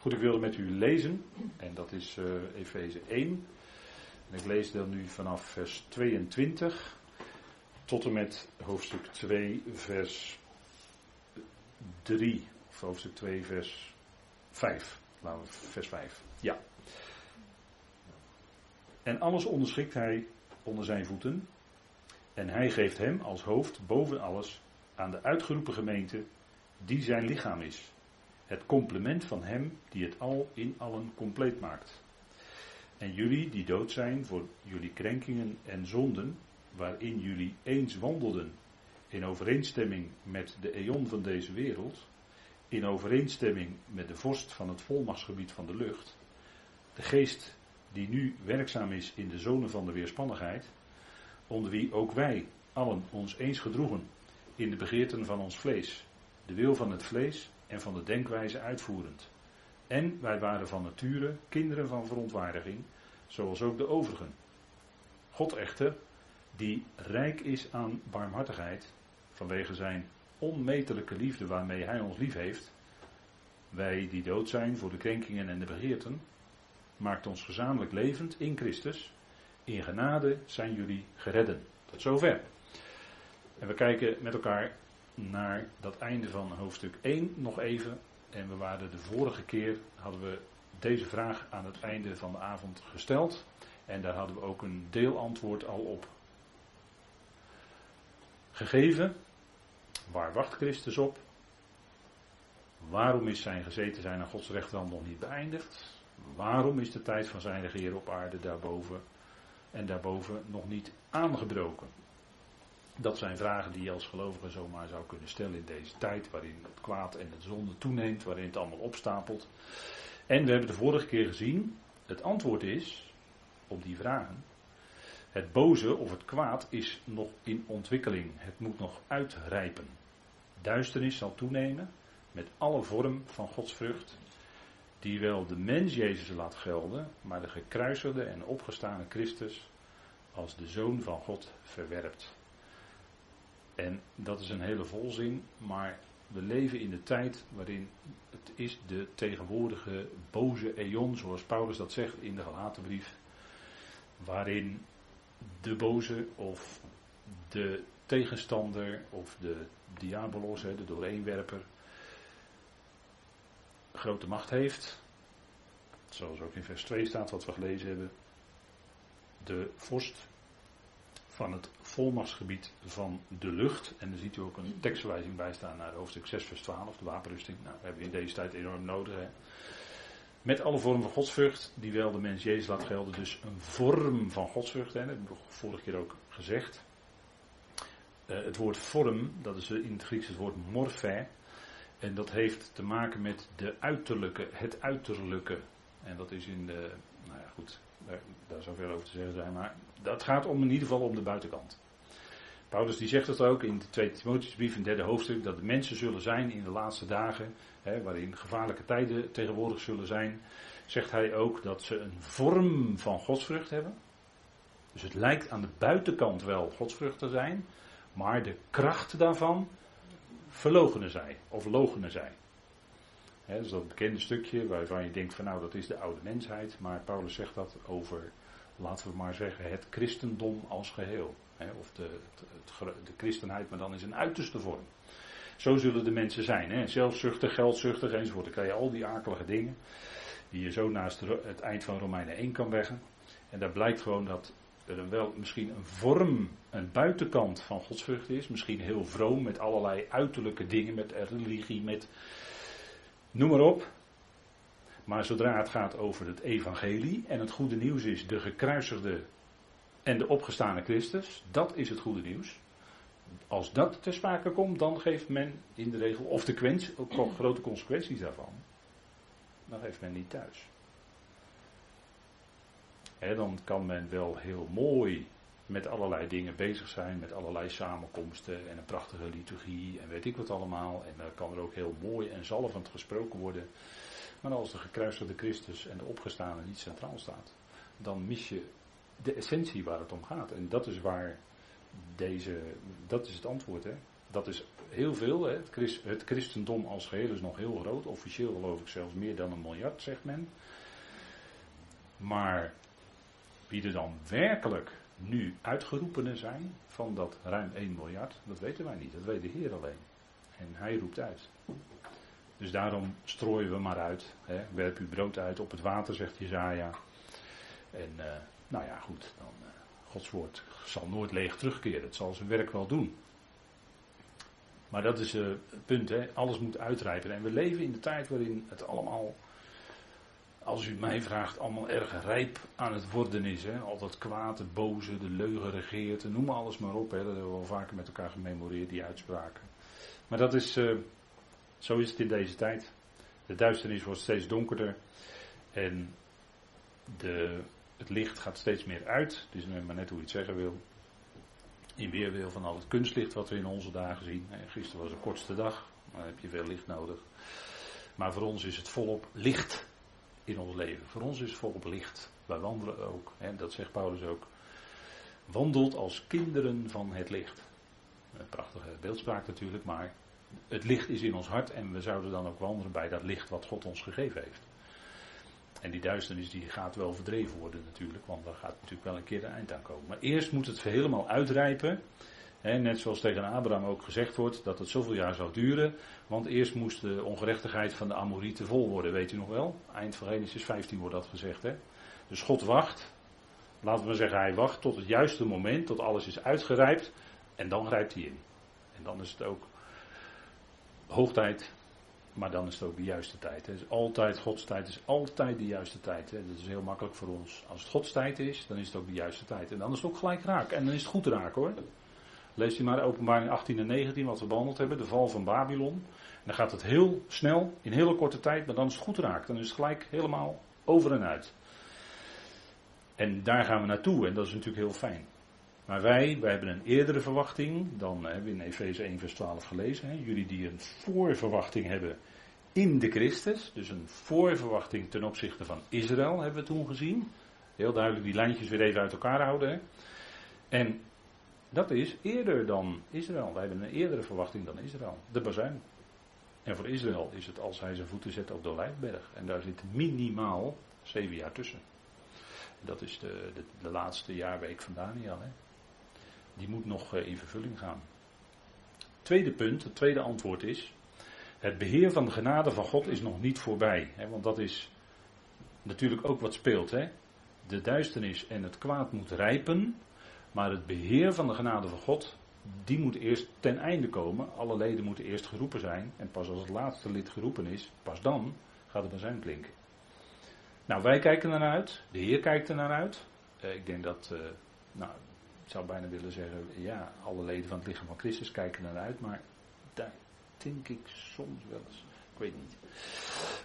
Goed, ik wilde met u lezen, en dat is uh, Efeze 1. En ik lees dan nu vanaf vers 22 tot en met hoofdstuk 2, vers 3. Of hoofdstuk 2, vers 5. Laten we vers 5. Ja. En alles onderschikt hij onder zijn voeten. En hij geeft hem als hoofd boven alles aan de uitgeroepen gemeente, die zijn lichaam is. Het complement van hem die het al in allen compleet maakt. En jullie die dood zijn voor jullie krenkingen en zonden, waarin jullie eens wandelden, in overeenstemming met de eon van deze wereld, in overeenstemming met de vorst van het volmachtsgebied van de lucht, de geest die nu werkzaam is in de zone van de weerspannigheid, onder wie ook wij allen ons eens gedroegen in de begeerten van ons vlees, de wil van het vlees en van de denkwijze uitvoerend. En wij waren van nature kinderen van verontwaardiging, zoals ook de overigen. God echter, die rijk is aan barmhartigheid, vanwege zijn onmetelijke liefde waarmee hij ons lief heeft, wij die dood zijn voor de krenkingen en de begeerten, maakt ons gezamenlijk levend in Christus. In genade zijn jullie geredden. Tot zover. En we kijken met elkaar naar dat einde van hoofdstuk 1 nog even. En we waren de vorige keer, hadden we deze vraag aan het einde van de avond gesteld. En daar hadden we ook een deelantwoord al op gegeven. Waar wacht Christus op? Waarom is zijn gezeten zijn aan Gods rechterhand nog niet beëindigd? Waarom is de tijd van zijn regeren op aarde daarboven en daarboven nog niet aangebroken? Dat zijn vragen die je als gelovige zomaar zou kunnen stellen in deze tijd, waarin het kwaad en het zonde toeneemt, waarin het allemaal opstapelt. En we hebben de vorige keer gezien, het antwoord is op die vragen. Het boze of het kwaad is nog in ontwikkeling. Het moet nog uitrijpen. Duisternis zal toenemen met alle vorm van godsvrucht, die wel de mens Jezus laat gelden, maar de gekruisigde en opgestane Christus als de Zoon van God verwerpt. En dat is een hele volzin, maar we leven in de tijd waarin het is de tegenwoordige boze eon, zoals Paulus dat zegt in de Galatenbrief, waarin de boze of de tegenstander of de diabolos, de dooreenwerper, grote macht heeft. Zoals ook in vers 2 staat wat we gelezen hebben. De vorst van het volmachtsgebied van de lucht. En dan ziet u ook een tekstverwijzing bij staan naar hoofdstuk 6 vers 12, de wapenrusting. Nou, we hebben in deze tijd enorm nodig. Hè? Met alle vormen van godsvrucht, die wel de mens Jezus laat gelden. Dus een vorm van godsvrucht, hè? dat heb ik vorige keer ook gezegd. Uh, het woord vorm, dat is in het Grieks het woord morphe. En dat heeft te maken met de uiterlijke, het uiterlijke. En dat is in de, nou ja goed, daar, zou veel over te zeggen zijn, maar dat gaat om in ieder geval om de buitenkant. Paulus die zegt het ook in de tweede Timotheusbrief in het derde hoofdstuk, dat de mensen zullen zijn in de laatste dagen, hè, waarin gevaarlijke tijden tegenwoordig zullen zijn, zegt hij ook dat ze een vorm van godsvrucht hebben. Dus het lijkt aan de buitenkant wel godsvrucht te zijn, maar de kracht daarvan verlogenen zij, of logenen zij. He, dat is dat bekende stukje waarvan je denkt van nou dat is de oude mensheid, maar Paulus zegt dat over, laten we maar zeggen, het christendom als geheel. of de, de christenheid, maar dan in zijn uiterste vorm. Zo zullen de mensen zijn, he, zelfzuchtig, geldzuchtig enzovoort. Dan krijg je al die akelige dingen die je zo naast het eind van Romeinen 1 kan leggen. En daar blijkt gewoon dat er wel misschien een vorm, een buitenkant van godsvrucht is. Misschien heel vroom met allerlei uiterlijke dingen, met religie, met noem maar op. Maar zodra het gaat over het evangelie en het goede nieuws is de gekruisigde en de opgestane Christus, dat is het goede nieuws. Als dat ter sprake komt, dan geeft men in de regel, of de ook grote consequenties daarvan, dan geeft men niet thuis dan kan men wel heel mooi met allerlei dingen bezig zijn, met allerlei samenkomsten en een prachtige liturgie en weet ik wat allemaal. En dan kan er ook heel mooi en zalvend gesproken worden. Maar als de gekruisigde Christus en de opgestane niet centraal staat, dan mis je de essentie waar het om gaat. En dat is waar deze, dat is het antwoord. Hè? Dat is heel veel. Hè. Het, Christ, het, christendom als geheel is nog heel groot. Officieel geloof ik zelfs meer dan een miljard, zegt men. Maar wie er dan werkelijk nu uitgeroepenen zijn van dat ruim 1 miljard, dat weten wij niet. Dat weet de Heer alleen. En hij roept uit. Dus daarom strooien we maar uit. Hè. Werp uw brood uit op het water, zegt Jezaja. En uh, nou ja, goed, dan, uh, Gods woord zal nooit leeg terugkeren. Het zal zijn werk wel doen. Maar dat is uh, het punt, hè. alles moet uitrijpen. En we leven in de tijd waarin het allemaal, als u mij vraagt, allemaal erg rijp aan het worden is. Hè. Al dat kwaad, het boze, de leugen regeert, noem alles maar op. Hè. Dat hebben we wel vaker met elkaar gememoreerd, die uitspraken. Maar dat is, uh, zo is het in deze tijd. De duisternis wordt steeds donkerder. En de, het licht gaat steeds meer uit. Het is maar net hoe je het zeggen wil. In weerwil van al het kunstlicht wat we in onze dagen zien. Gisteren was de kortste dag. Dan heb je veel licht nodig. Maar voor ons is het volop licht in ons leven. Voor ons is volop licht. Wij wandelen ook. Hè, dat zegt Paulus ook. Wandelt als kinderen van het licht. Een prachtige beeldspraak natuurlijk, maar het licht is in ons hart en we zouden dan ook wandelen bij dat licht wat God ons gegeven heeft. En die duisternis die gaat wel verdreven worden natuurlijk, want daar gaat natuurlijk wel een keer een eind aan komen. Maar eerst moet het helemaal uitrijpen. Net zoals tegen Abraham ook gezegd wordt, dat het zoveel jaar zou duren. Want eerst moest de ongerechtigheid van de Amorieten vol worden, weet u nog wel? Eind van Genesis 15 wordt dat gezegd. Dus God wacht, laten we zeggen hij wacht tot het juiste moment, tot alles is uitgerijpt. En dan grijpt hij in. En dan is het ook hoogtijd, maar dan is het ook de juiste tijd. Het is altijd, Gods tijd is altijd de juiste tijd. Hè. Dat is heel makkelijk voor ons. Als het Gods tijd is, dan is het ook de juiste tijd. En dan is het ook gelijk raak. En dan is het goed raak hoor. Lees je maar openbaring 18 en 19, wat we behandeld hebben, de val van Babylon. En dan gaat het heel snel, in hele korte tijd, maar dan is het goed raak. Dan is het gelijk helemaal over en uit. En daar gaan we naartoe en dat is natuurlijk heel fijn. Maar wij, wij hebben een eerdere verwachting, dan hebben we in Efeze 1 vers 12 gelezen. Hè, jullie die een voorverwachting hebben in de Christus, dus een voorverwachting ten opzichte van Israël hebben we toen gezien. Heel duidelijk die lijntjes weer even uit elkaar houden. Hè. En dat is eerder dan Israël. Wij hebben een eerdere verwachting dan Israël. De bazuin. En voor Israël is het als hij zijn voeten zet op de Olijfberg. En daar zit minimaal zeven jaar tussen. Dat is de, de, laatste jaarweek van Daniel. Hè die moet nog eh, in vervulling gaan. Tweede punt, het tweede antwoord is, het beheer van de genade van God is nog niet voorbij. Hè, want dat is natuurlijk ook wat speelt. Hè. De duisternis en het kwaad moet rijpen, maar het beheer van de genade van God, die moet eerst ten einde komen. Alle leden moeten eerst geroepen zijn. En pas als het laatste lid geroepen is, pas dan gaat het bazuin klinken. Nou, wij kijken ernaar uit. De Heer kijkt er naar uit. Uh, ik denk dat, uh, nou, ik zou bijna willen zeggen, ja, alle leden van het lichaam van Christus kijken naar uit, maar daar denk ik soms wel eens. Ik weet niet.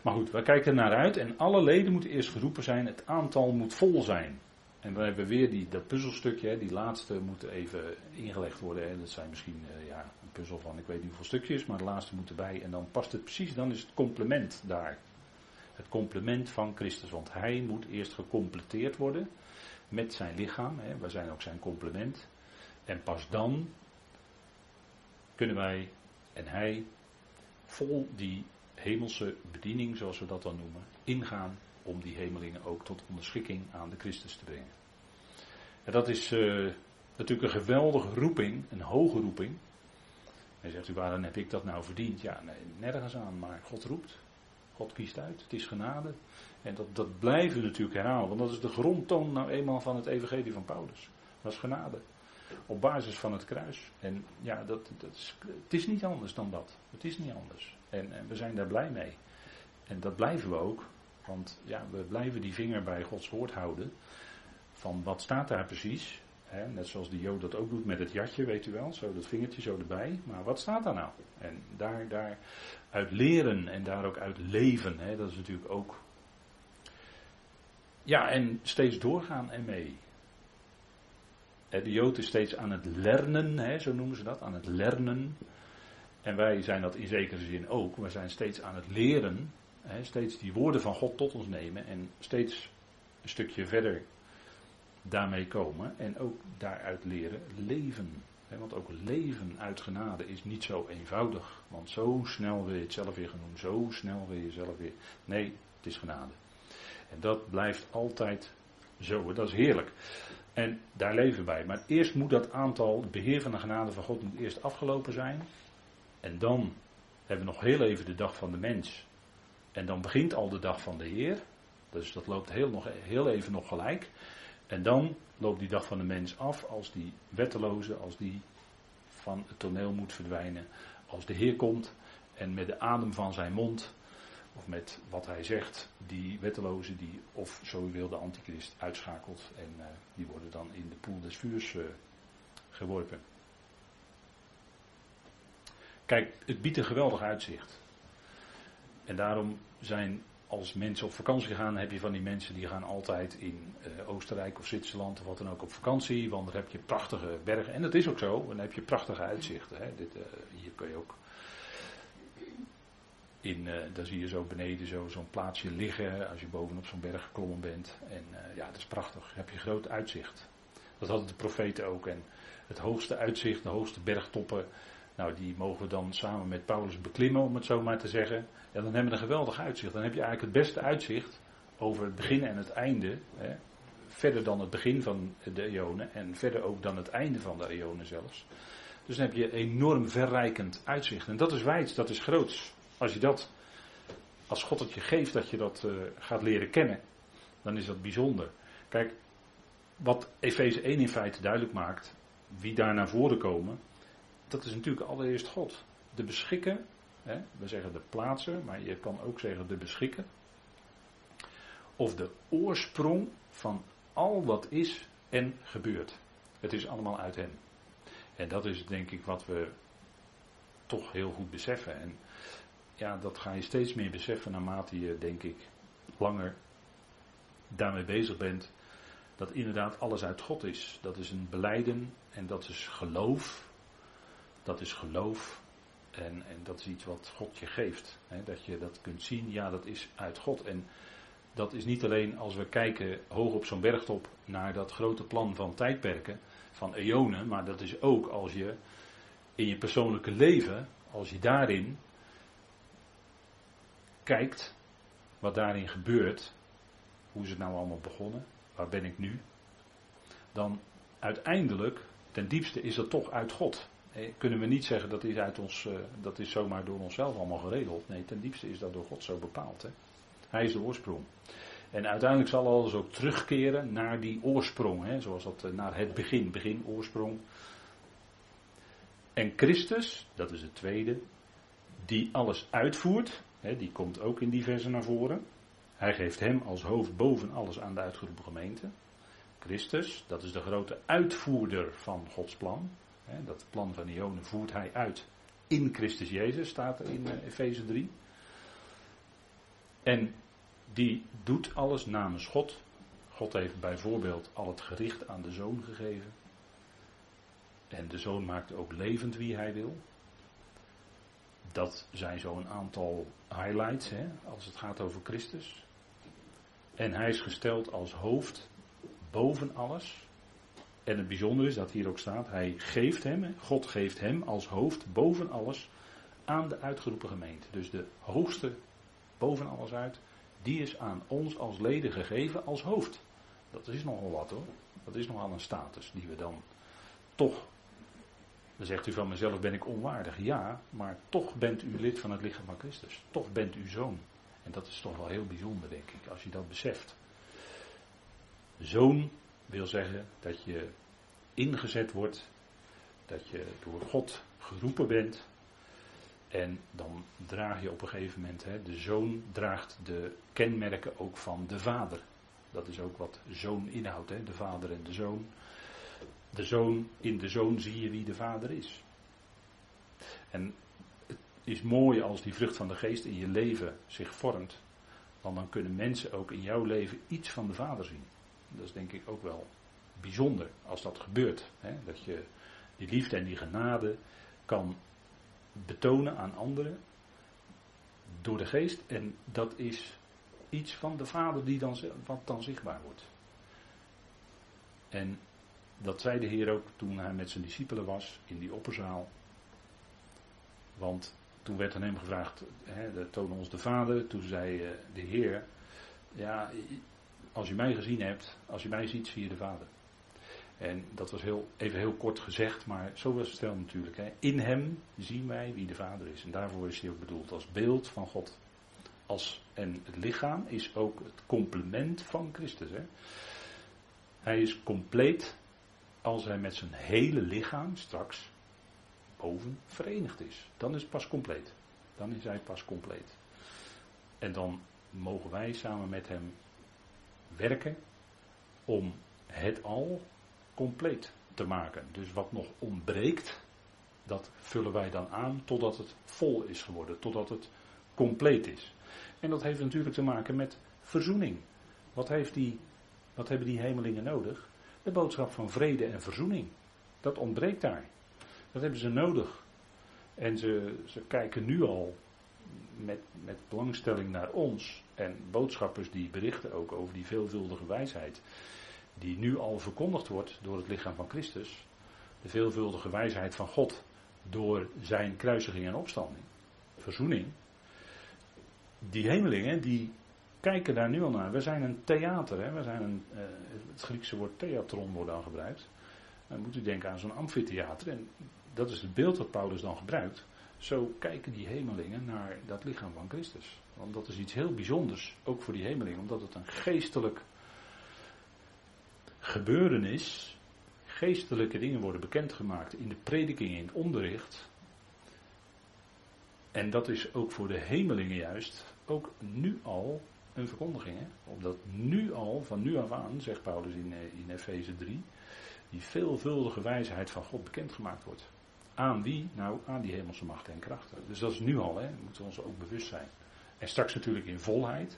Maar goed, we kijken naar uit en alle leden moeten eerst geroepen zijn, het aantal moet vol zijn. En dan hebben we weer die, dat puzzelstukje, die laatste moet even ingelegd worden. Hè. Dat zijn misschien uh, ja, een puzzel van ik weet niet hoeveel stukjes, maar de laatste moet erbij. En dan past het precies, dan is het complement daar. Het complement van Christus, want hij moet eerst gecompleteerd worden met zijn lichaam. Hè, wij zijn ook zijn complement. En pas dan kunnen wij en hij vol die hemelse bediening, zoals we dat dan noemen, ingaan om die hemelingen ook tot onderschikking aan de Christus te brengen. En dat is uh, natuurlijk een geweldige roeping, een hoge roeping. En zegt u, waarom heb ik dat nou verdiend? Ja, nee, nergens aan, maar God roept. God kiest uit, het is genade. En dat, dat blijven we natuurlijk herhalen, want dat is de grondtoon nou eenmaal van het evangelie van Paulus. Dat is genade. Op basis van het kruis. En ja, dat, dat is, het is niet anders dan dat. Het is niet anders. En, en we zijn daar blij mee. En dat blijven we ook. Want ja, we blijven die vinger bij Gods woord houden. Van wat staat daar precies? net zoals de Jood dat ook doet met het jatje, weet u wel. Zo dat vingertje zo erbij. Maar wat staat daar nou? En daar, daar uit leren en daar ook uit leven. dat is natuurlijk ook ja, en steeds doorgaan ermee. De Jood is steeds aan het lernen, hè, zo noemen ze dat, aan het lernen. En wij zijn dat in zekere zin ook. We zijn steeds aan het leren, steeds die woorden van God tot ons nemen en steeds een stukje verder daarmee komen en ook daaruit leren leven. want ook leven uit genade is niet zo eenvoudig. Want zo snel wil je het zelf weer doen. Zo snel wil je zelf weer. Nee, het is genade. En dat blijft altijd zo. Dat is heerlijk. En daar leven we bij. Maar eerst moet dat aantal, het beheer van de genade van God, moet eerst afgelopen zijn. En dan hebben we nog heel even de dag van de mens. En dan begint al de dag van de Heer. Dus dat loopt heel, nog, heel even nog gelijk. En dan loopt die dag van de mens af als die wetteloze, als die van het toneel moet verdwijnen. Als de Heer komt en met de adem van zijn mond, of met wat hij zegt, die wetteloze, die, of zo wil, de antichrist uitschakelt. En uh, die worden dan in de poel des vuurs uh, geworpen. Kijk, het biedt een geweldig uitzicht. En daarom zijn als mensen op vakantie gaan, heb je van die mensen die gaan altijd in uh, Oostenrijk of Zwitserland of wat dan ook op vakantie. Want daar heb je prachtige bergen. En dat is ook zo. Dan heb je prachtige uitzichten. Hè. Dit, uh, hier kun je ook. In, uh, daar zie je zo beneden zo, zo'n plaatsje liggen. Als je bovenop zo'n berg geklommen bent. En ja, dat is prachtig. Dan heb je groot uitzicht. Dat hadden de profeten ook. En het hoogste uitzicht, de hoogste bergtoppen. Nou, die mogen we dan samen met Paulus beklimmen, om het zo maar te zeggen. Ja, dan hebben we een geweldig uitzicht. Dan heb je eigenlijk het beste uitzicht over het begin en het einde. Hè. Verder dan het begin van de eonen en verder ook dan het einde van de eonen zelfs. Dus dan heb je enorm verrijkend uitzicht. En dat is wijs, dat is groots. Als je dat, als God het je geeft, dat je dat uh, gaat leren kennen, dan is dat bijzonder. Kijk, wat Efeze 1 in feite duidelijk maakt, wie daar naar voren komen, dat is natuurlijk allereerst God. De beschikken, hè, we zeggen de plaatser, maar je kan ook zeggen de beschikken. Of de oorsprong van al wat is en gebeurt. Het is allemaal uit hem. En dat is denk ik wat we toch heel goed beseffen. En ja, dat ga je steeds meer beseffen naarmate je, denk ik, langer daarmee bezig bent. Dat inderdaad alles uit God is. Dat is een beleiden en dat is geloof dat is geloof. En, en dat is iets wat God je geeft. Hè, dat je dat kunt zien, ja, dat is uit God. En dat is niet alleen als we kijken hoog op zo'n bergtop naar dat grote plan van tijdperken, van eonen, maar dat is ook als je in je persoonlijke leven, als je daarin kijkt wat daarin gebeurt, hoe is het nou allemaal begonnen, waar ben ik nu, dan uiteindelijk, ten diepste is dat toch uit God. Nee, kunnen we niet zeggen dat is, uit ons, uh, dat is zomaar door onszelf allemaal geregeld. Nee, ten diepste is dat door God zo bepaald. Hè? Hij is de oorsprong. En uiteindelijk zal alles ook terugkeren naar die oorsprong. Hè? Zoals dat uh, naar het begin, begin, oorsprong. En Christus, dat is het tweede, die alles uitvoert. Hè, die komt ook in die naar voren. Hij geeft hem als hoofd boven alles aan de uitgeroepen gemeente. Christus, dat is de grote uitvoerder van Gods plan dat plan van Ionen voert hij uit in Christus Jezus, staat er in uh, Efeze 3. En die doet alles namens God. God heeft bijvoorbeeld al het gericht aan de zoon gegeven. En de zoon maakt ook levend wie hij wil. Dat zijn zo'n aantal highlights hè, als het gaat over Christus. En hij is gesteld als hoofd boven alles. En het bijzondere is dat hier ook staat, hij geeft hem, God geeft hem als hoofd boven alles aan de uitgeroepen gemeente. Dus de hoogste boven alles uit, die is aan ons als leden gegeven als hoofd. Dat is nogal wat hoor. Dat is nogal een status die we dan toch. Dan zegt u van mezelf ben ik onwaardig. Ja, maar toch bent u lid van het lichaam van Christus. Toch bent u zoon. En dat is toch wel heel bijzonder, denk ik, als je dat beseft. Zoon wil zeggen dat je ingezet wordt, dat je door God geroepen bent. En dan draag je op een gegeven moment, hè, de zoon draagt de kenmerken ook van de vader. Dat is ook wat zoon inhoudt, hè, de vader en de zoon. De zoon, in de zoon zie je wie de vader is. En het is mooi als die vrucht van de geest in je leven zich vormt. Want dan kunnen mensen ook in jouw leven iets van de vader zien. Dat is denk ik ook wel bijzonder als dat gebeurt. Hè? Dat je die liefde en die genade kan betonen aan anderen door de geest. En dat is iets van de Vader die dan, wat dan zichtbaar wordt. En dat zei de Heer ook toen hij met zijn discipelen was in die opperzaal. Want toen werd aan hem gevraagd, hè, toon ons de Vader. Toen zei eh, de Heer, ja, als u mij gezien hebt, als u mij ziet, zie je de Vader. En dat was heel, even heel kort gezegd, maar zo was het wel natuurlijk. Hè. In hem zien wij wie de Vader is. En daarvoor is hij ook bedoeld als beeld van God. Als, en het lichaam is ook het complement van Christus. Hè. Hij is compleet als hij met zijn hele lichaam straks boven verenigd is. Dan is het pas compleet. Dan is hij pas compleet. En dan mogen wij samen met hem werken om het al compleet te maken. Dus wat nog ontbreekt, dat vullen wij dan aan totdat het vol is geworden, totdat het compleet is. En dat heeft natuurlijk te maken met verzoening. Wat, heeft die, wat hebben die hemelingen nodig? De boodschap van vrede en verzoening. Dat ontbreekt daar. Dat hebben ze nodig. En ze, ze kijken nu al met, met belangstelling naar ons. En boodschappers die berichten ook over die veelvuldige wijsheid. Die nu al verkondigd wordt door het lichaam van Christus. De veelvuldige wijsheid van God door zijn kruisiging en opstanding. Verzoening. Die hemelingen die kijken daar nu al naar. We zijn een theater. Hè? We zijn een, uh, het Griekse woord theatron wordt dan gebruikt. Dan moet u denken aan zo'n amfitheater. En dat is het beeld dat Paulus dan gebruikt. Zo kijken die hemelingen naar dat lichaam van Christus. Want dat is iets heel bijzonders, ook voor die hemelingen, omdat het een geestelijk gebeuren is. Geestelijke dingen worden bekendgemaakt in de prediking, in het onderricht. En dat is ook voor de hemelingen juist, ook nu al een verkondiging. Hè? Omdat nu al, van nu af aan, zegt Paulus in, eh, in Efeze 3, die veelvuldige wijsheid van God bekendgemaakt wordt. Aan wie? Nou, aan die hemelse machten en krachten. Dus dat is nu al, hè. moeten we ons ook bewust zijn. En straks natuurlijk in volheid.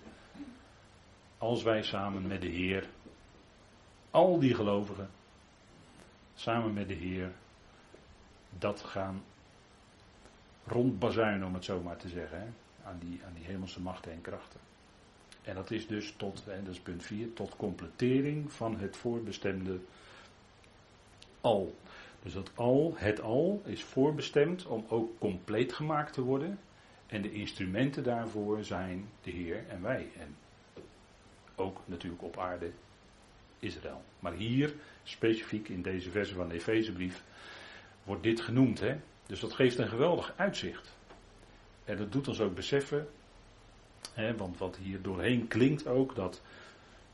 Als wij samen met de Heer, al die gelovigen, samen met de Heer, dat gaan rondbazuinen, om het zo maar te zeggen. Hè, aan, die, aan die hemelse machten en krachten. En dat is dus tot, en dat is punt 4, tot completering van het voorbestemde al. Dus dat al, het al, is voorbestemd om ook compleet gemaakt te worden. En de instrumenten daarvoor zijn de Heer en wij. En ook natuurlijk op aarde Israël. Maar hier, specifiek in deze verse van de Efezebrief, wordt dit genoemd. Hè? Dus dat geeft een geweldig uitzicht. En dat doet ons ook beseffen, hè, want wat hier doorheen klinkt ook, dat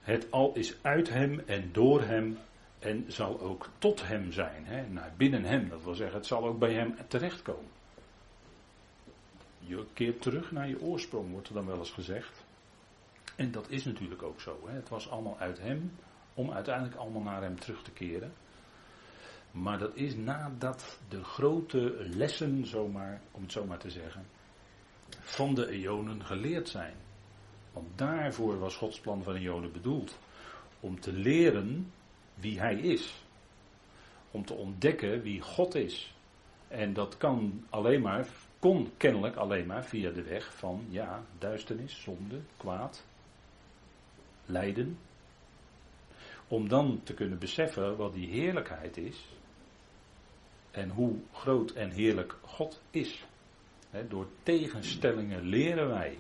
het al is uit hem en door hem en zal ook tot hem zijn, hè, naar binnen hem. Dat wil zeggen, het zal ook bij hem terechtkomen. Je keert terug naar je oorsprong, wordt er dan wel eens gezegd. En dat is natuurlijk ook zo. Hè. Het was allemaal uit hem, om uiteindelijk allemaal naar hem terug te keren. Maar dat is nadat de grote lessen, zomaar, om het zo maar te zeggen, van de eonen geleerd zijn. Want daarvoor was Gods plan van eonen bedoeld. Om te leren wie Hij is. Om te ontdekken wie God is. En dat kan alleen maar, kon kennelijk alleen maar via de weg van, ja, duisternis, zonde, kwaad, lijden. Om dan te kunnen beseffen wat die heerlijkheid is. En hoe groot en heerlijk God is. door tegenstellingen leren wij.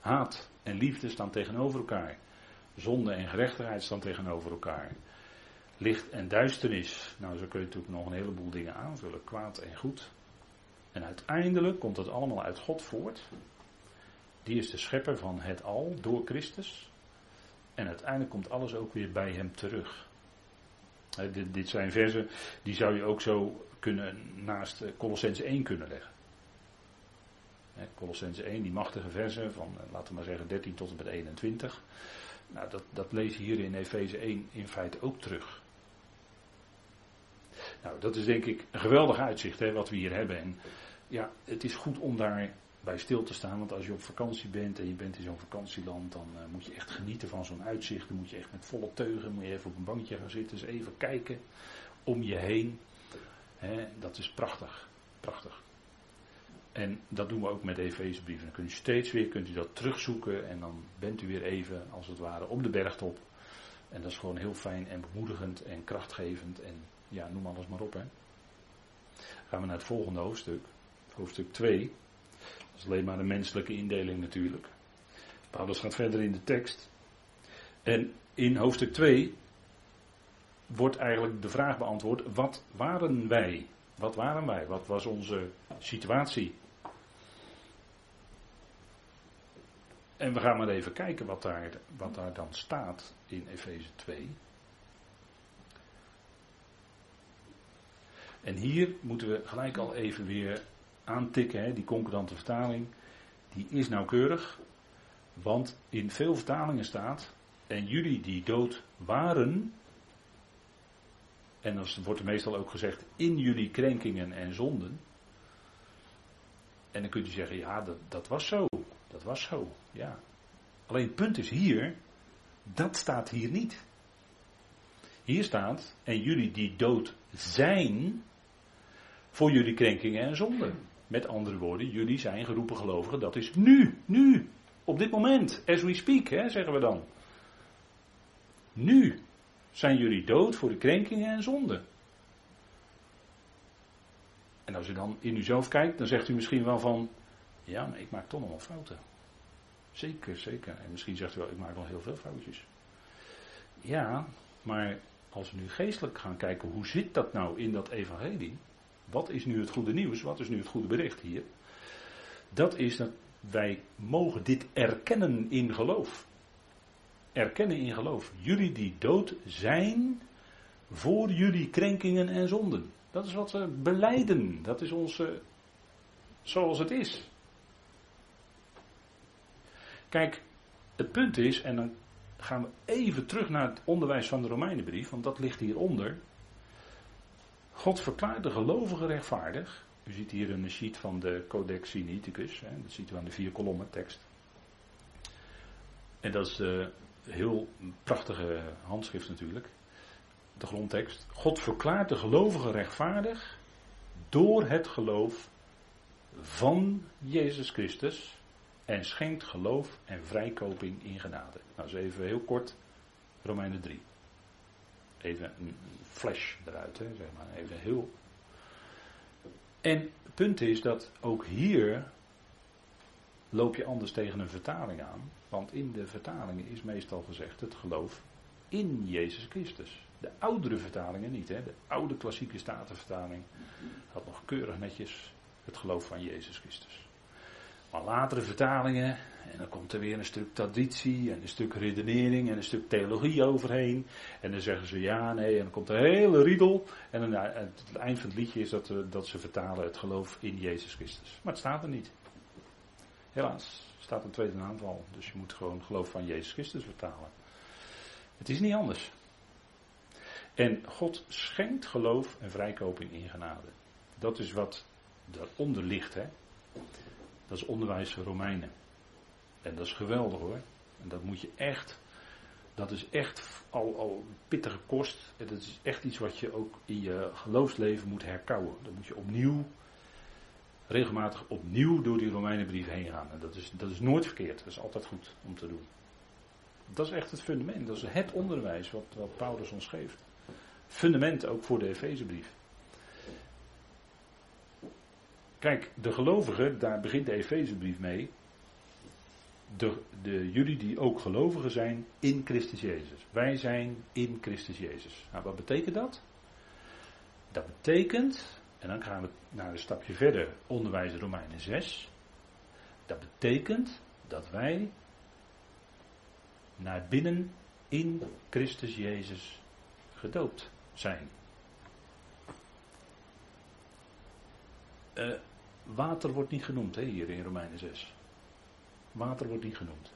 Haat en liefde staan tegenover elkaar. Zonde en gerechtigheid staan tegenover elkaar. Licht en duisternis. Nou, zo kun je natuurlijk nog een heleboel dingen aanvullen. Kwaad en goed. En uiteindelijk komt het allemaal uit God voort. Die is de schepper van het al door Christus. En uiteindelijk komt alles ook weer bij hem terug. dit, dit, zijn versen die zou je ook zo kunnen naast Colossense 1 kunnen leggen. Colossense 1, die machtige versen van, eh, laten we maar zeggen, 13 tot en met 21. Nou, dat, dat lees je hier in Efeze 1 in feite ook terug. Nou, dat is denk ik een geweldig uitzicht hè, wat we hier hebben. En ja, het is goed om daar bij stil te staan. Want als je op vakantie bent en je bent in zo'n vakantieland, dan uh, moet je echt genieten van zo'n uitzicht. Dan moet je echt met volle teugen, moet je even op een bankje gaan zitten, eens even kijken om je heen. dat is prachtig, prachtig. En dat doen we ook met Efezebrieven. Dan kunt u steeds weer kunt u dat terugzoeken en dan bent u weer even, als het ware, op de bergtop. En dat is gewoon heel fijn en bemoedigend en krachtgevend en ja, noem alles maar op. Hè. Gaan we naar het volgende hoofdstuk, hoofdstuk 2. Dat is alleen maar een menselijke indeling natuurlijk. Paulus gaat verder in de tekst. En in hoofdstuk 2 wordt eigenlijk de vraag beantwoord: wat waren wij? Wat waren wij? Wat was onze situatie? En we gaan maar even kijken wat daar, wat daar dan staat in Efeze 2. En hier moeten we gelijk al even weer aantikken, hè, die concordante vertaling, die is nauwkeurig, want in veel vertalingen staat, en jullie die dood waren, en dan wordt er meestal ook gezegd, in jullie krenkingen en zonden. En dan kunt u zeggen, ja, dat, dat was zo, dat was zo, ja. Alleen het punt is hier, dat staat hier niet. Hier staat, en jullie die dood zijn, voor jullie krenkingen en zonden. Met andere woorden, jullie zijn geroepen gelovigen, dat is nu, nu, op dit moment, as we speak, hè, zeggen we dan. Nu zijn jullie dood voor de krenkingen en zonden. En als u dan in uzelf kijkt, dan zegt u misschien wel van, ja, maar ik maak toch nog wel fouten. Zeker, zeker. En misschien zegt u wel, ik maak nog heel veel foutjes. Ja, maar als we nu geestelijk gaan kijken, hoe zit dat nou in dat evangelie? Wat is nu het goede nieuws? Wat is nu het goede bericht hier? Dat is dat wij mogen dit erkennen in geloof. Erkennen in geloof. Jullie die dood zijn voor jullie krenkingen en zonden. Dat is wat we beleiden. Dat is onze, zoals het is. Kijk, het punt is, en dan gaan we even terug naar het onderwijs van de Romeinenbrief, want dat ligt hieronder. God verklaart de gelovigen rechtvaardig. U ziet hier een sheet van de Codex Sinaiticus. Dat ziet u aan de vier kolommen tekst. En dat is de heel prachtige handschrift natuurlijk. De grondtekst. God verklaart de gelovigen rechtvaardig door het geloof van Jezus Christus. En schenkt geloof en vrijkoping in genade. Nou, eens even heel kort Romeinen 3. Even een flash eruit, hè, zeg maar. Even heel. En het punt is dat ook hier loop je anders tegen een vertaling aan. Want in de vertalingen is meestal gezegd het geloof in Jezus Christus. De oudere vertalingen niet. Hè. De oude klassieke statenvertaling had nog keurig netjes het geloof van Jezus Christus. Maar latere vertalingen, en dan komt er weer een stuk traditie en een stuk redenering en een stuk theologie overheen. En dan zeggen ze ja, nee, en dan komt een hele riedel. En dan, het, eind van het liedje is dat, dat ze vertalen het geloof in Jezus Christus. Maar het staat er niet. Helaas, staat een tweede aanval. Dus je moet gewoon geloof van Jezus Christus vertalen. Het is niet anders. En God schenkt geloof en vrijkoping in genade. Dat is wat daaronder ligt. Hè? Dat is onderwijs van Romeinen. En dat is geweldig hoor. En dat moet je echt. Dat is echt al, al pittige kost. En dat is echt iets wat je ook in je geloofsleven moet herkouwen. Dan moet je opnieuw, regelmatig opnieuw door die Romeinenbrief heen gaan. En dat is, dat is nooit verkeerd. Dat is altijd goed om te doen. Dat is echt het fundament. Dat is het onderwijs wat, wat Paulus ons geeft. Fundament ook voor de Efezebrief. Kijk, de gelovigen, daar begint de Efezebrief mee. De, de, jullie die ook gelovigen zijn in Christus Jezus. Wij zijn in Christus Jezus. Nou, wat betekent dat? Dat betekent, en dan gaan we naar een stapje verder, onderwijs Romeinen 6. Dat betekent dat wij naar binnen in Christus Jezus gedoopt zijn. Uh, Water wordt niet genoemd hier in Romeinen 6. Water wordt niet genoemd.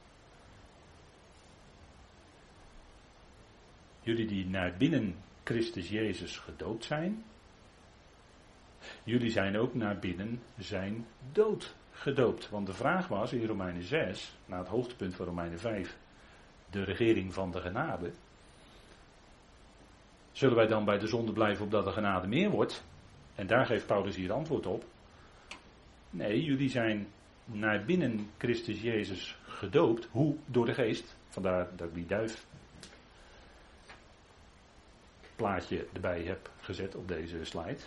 Jullie die naar binnen Christus Jezus gedoopt zijn. Jullie zijn ook naar binnen zijn dood gedoopt. Want de vraag was in Romeinen 6, na het hoogtepunt van Romeinen 5, de regering van de genade. Zullen wij dan bij de zonde blijven opdat de genade meer wordt? En daar geeft Paulus hier antwoord op. Nee, jullie zijn naar binnen Christus Jezus gedoopt. Hoe? Door de geest. Vandaar dat ik die duif plaatje erbij heb gezet op deze slide.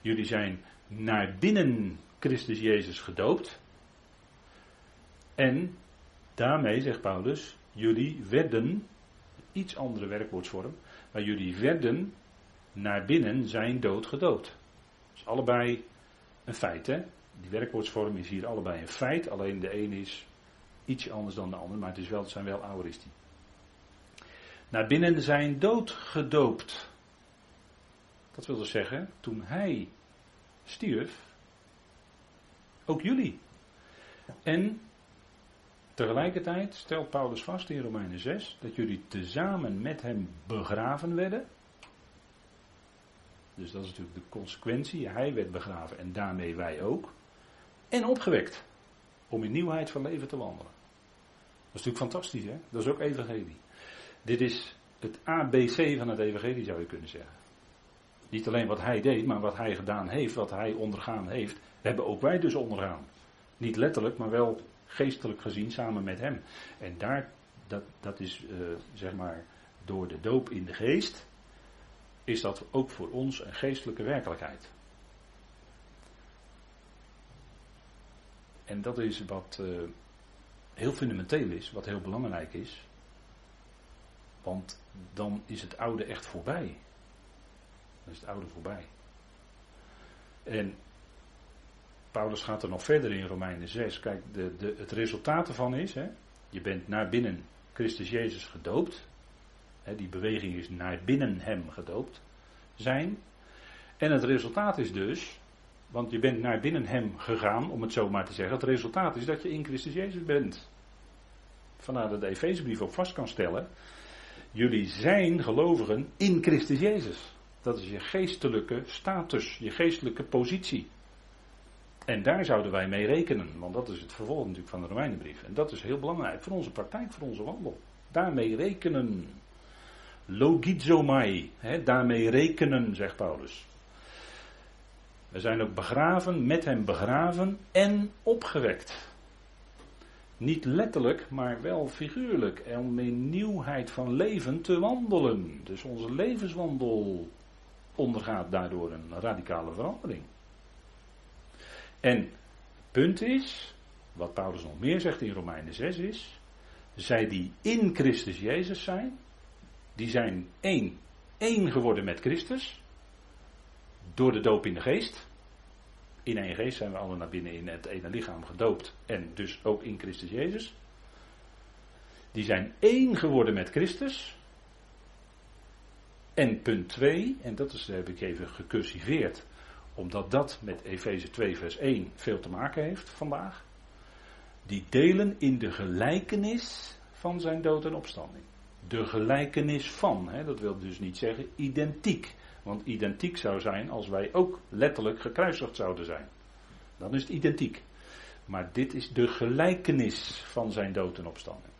Jullie zijn naar binnen Christus Jezus gedoopt. En daarmee, zegt Paulus, jullie werden, iets andere werkwoordsvorm, maar jullie werden naar binnen zijn dood gedoopt. Dat is allebei een feit, hè? Die werkwoordsvorm is hier allebei een feit, alleen de een is iets anders dan de ander, maar het, is wel, het zijn wel aoristi. Naar binnen zijn dood gedoopt. Dat wil dus zeggen, toen hij stierf, ook jullie. En tegelijkertijd stelt Paulus vast in Romeinen 6 dat jullie tezamen met hem begraven werden. Dus dat is natuurlijk de consequentie. Hij werd begraven en daarmee wij ook. En opgewekt. Om in nieuwheid van leven te wandelen. Dat is natuurlijk fantastisch, hè? Dat is ook evangelie. Dit is het ABC van het evangelie, zou je kunnen zeggen. Niet alleen wat hij deed, maar wat hij gedaan heeft, wat hij ondergaan heeft, hebben ook wij dus ondergaan. Niet letterlijk, maar wel geestelijk gezien samen met hem. En daar, dat, dat is uh, zeg maar door de doop in de geest, is dat ook voor ons een geestelijke werkelijkheid. En dat is wat uh, heel fundamenteel is, wat heel belangrijk is. Want dan is het oude echt voorbij. Dan is het oude voorbij. En Paulus gaat er nog verder in Romeinen 6. Kijk, de, de, het resultaat ervan is, hè, je bent naar binnen Christus Jezus gedoopt. Hè, die beweging is naar binnen hem gedoopt zijn. En het resultaat is dus, want je bent naar binnen hem gegaan, om het zo maar te zeggen. Het resultaat is dat je in Christus Jezus bent. Vandaar dat de Efezebrief ook vast kan stellen. Jullie zijn gelovigen in Christus Jezus. Dat is je geestelijke status, je geestelijke positie. En daar zouden wij mee rekenen, want dat is het vervolg natuurlijk van de Romeinenbrief. En dat is heel belangrijk voor onze praktijk, voor onze wandel. Daarmee rekenen. Logizomai, hè, daarmee rekenen, zegt Paulus. We zijn ook begraven, met hem begraven en opgewekt. Niet letterlijk, maar wel figuurlijk. Om in nieuwheid van leven te wandelen. Dus onze levenswandel ondergaat daardoor een radicale verandering. En het punt is, wat Paulus nog meer zegt in Romeinen 6 is, zij die in Christus Jezus zijn, die zijn één, één geworden met Christus, door de doop in de geest. In één geest zijn we allen naar binnen in het ene lichaam gedoopt en dus ook in Christus Jezus. Die zijn één geworden met Christus. En punt 2, en dat is, heb ik even gecursiveerd, omdat dat met Efeze 2 vers 1 veel te maken heeft vandaag. Die delen in de gelijkenis van zijn dood en opstanding. De gelijkenis van, hè, dat wil dus niet zeggen identiek. Want identiek zou zijn als wij ook letterlijk gekruisigd zouden zijn. Dan is het identiek. Maar dit is de gelijkenis van zijn dood en opstanding.